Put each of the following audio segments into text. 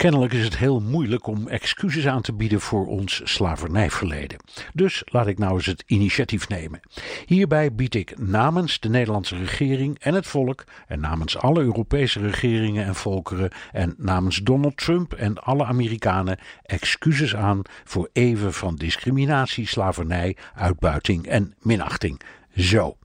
Kennelijk is het heel moeilijk om excuses aan te bieden voor ons slavernijverleden. Dus laat ik nou eens het initiatief nemen. Hierbij bied ik namens de Nederlandse regering en het volk, en namens alle Europese regeringen en volkeren, en namens Donald Trump en alle Amerikanen excuses aan voor eeuwen van discriminatie, slavernij, uitbuiting en minachting. Zo.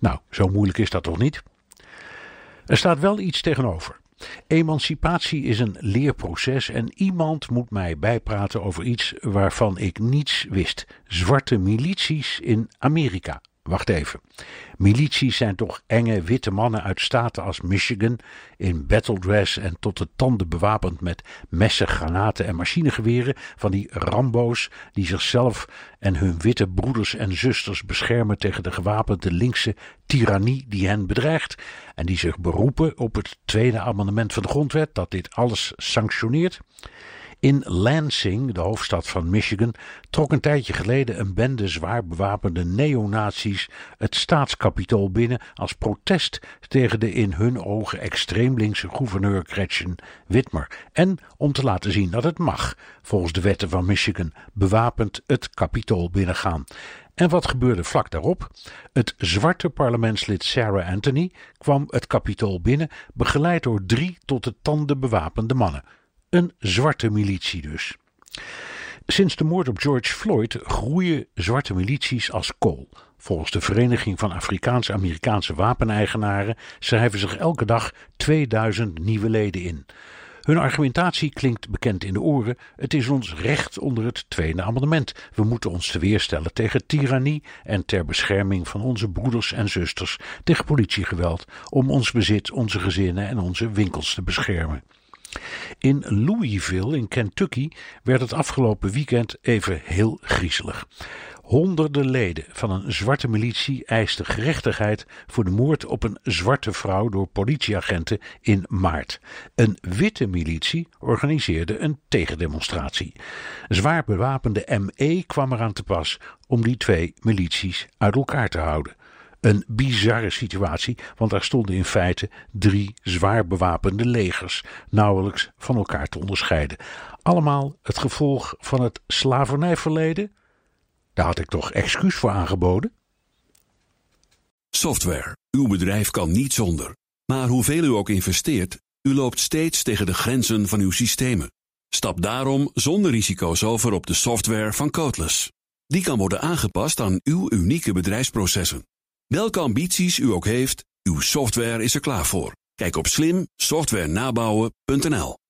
Nou, zo moeilijk is dat toch niet? Er staat wel iets tegenover. Emancipatie is een leerproces en iemand moet mij bijpraten over iets waarvan ik niets wist: zwarte milities in Amerika. Wacht even. Milities zijn toch enge witte mannen uit staten als Michigan in battledress en tot de tanden bewapend met messen, granaten en machinegeweren van die Rambo's die zichzelf en hun witte broeders en zusters beschermen tegen de gewapende linkse tirannie die hen bedreigt en die zich beroepen op het tweede amendement van de grondwet dat dit alles sanctioneert. In Lansing, de hoofdstad van Michigan, trok een tijdje geleden een bende zwaar bewapende neonazies het staatskapitool binnen als protest tegen de in hun ogen extreem linkse gouverneur Gretchen Whitmer en om te laten zien dat het mag, volgens de wetten van Michigan, bewapend het kapitool binnengaan. En wat gebeurde vlak daarop? Het zwarte parlementslid Sarah Anthony kwam het kapitool binnen, begeleid door drie tot de tanden bewapende mannen. Een zwarte militie dus. Sinds de moord op George Floyd groeien zwarte milities als kool. Volgens de Vereniging van Afrikaans-Amerikaanse Wapeneigenaren schrijven zich elke dag 2000 nieuwe leden in. Hun argumentatie klinkt bekend in de oren. Het is ons recht onder het Tweede Amendement. We moeten ons te weerstellen tegen tirannie en ter bescherming van onze broeders en zusters tegen politiegeweld, om ons bezit, onze gezinnen en onze winkels te beschermen. In Louisville in Kentucky werd het afgelopen weekend even heel griezelig. Honderden leden van een zwarte militie eisten gerechtigheid voor de moord op een zwarte vrouw door politieagenten in maart. Een witte militie organiseerde een tegendemonstratie. Zwaar bewapende ME kwam eraan te pas om die twee milities uit elkaar te houden. Een bizarre situatie, want daar stonden in feite drie zwaar bewapende legers, nauwelijks van elkaar te onderscheiden. Allemaal het gevolg van het slavernijverleden? Daar had ik toch excuus voor aangeboden? Software. Uw bedrijf kan niet zonder. Maar hoeveel u ook investeert, u loopt steeds tegen de grenzen van uw systemen. Stap daarom zonder risico's over op de software van Codeless. Die kan worden aangepast aan uw unieke bedrijfsprocessen. Welke ambities u ook heeft, uw software is er klaar voor. Kijk op slimsoftwarenabouwen.nl.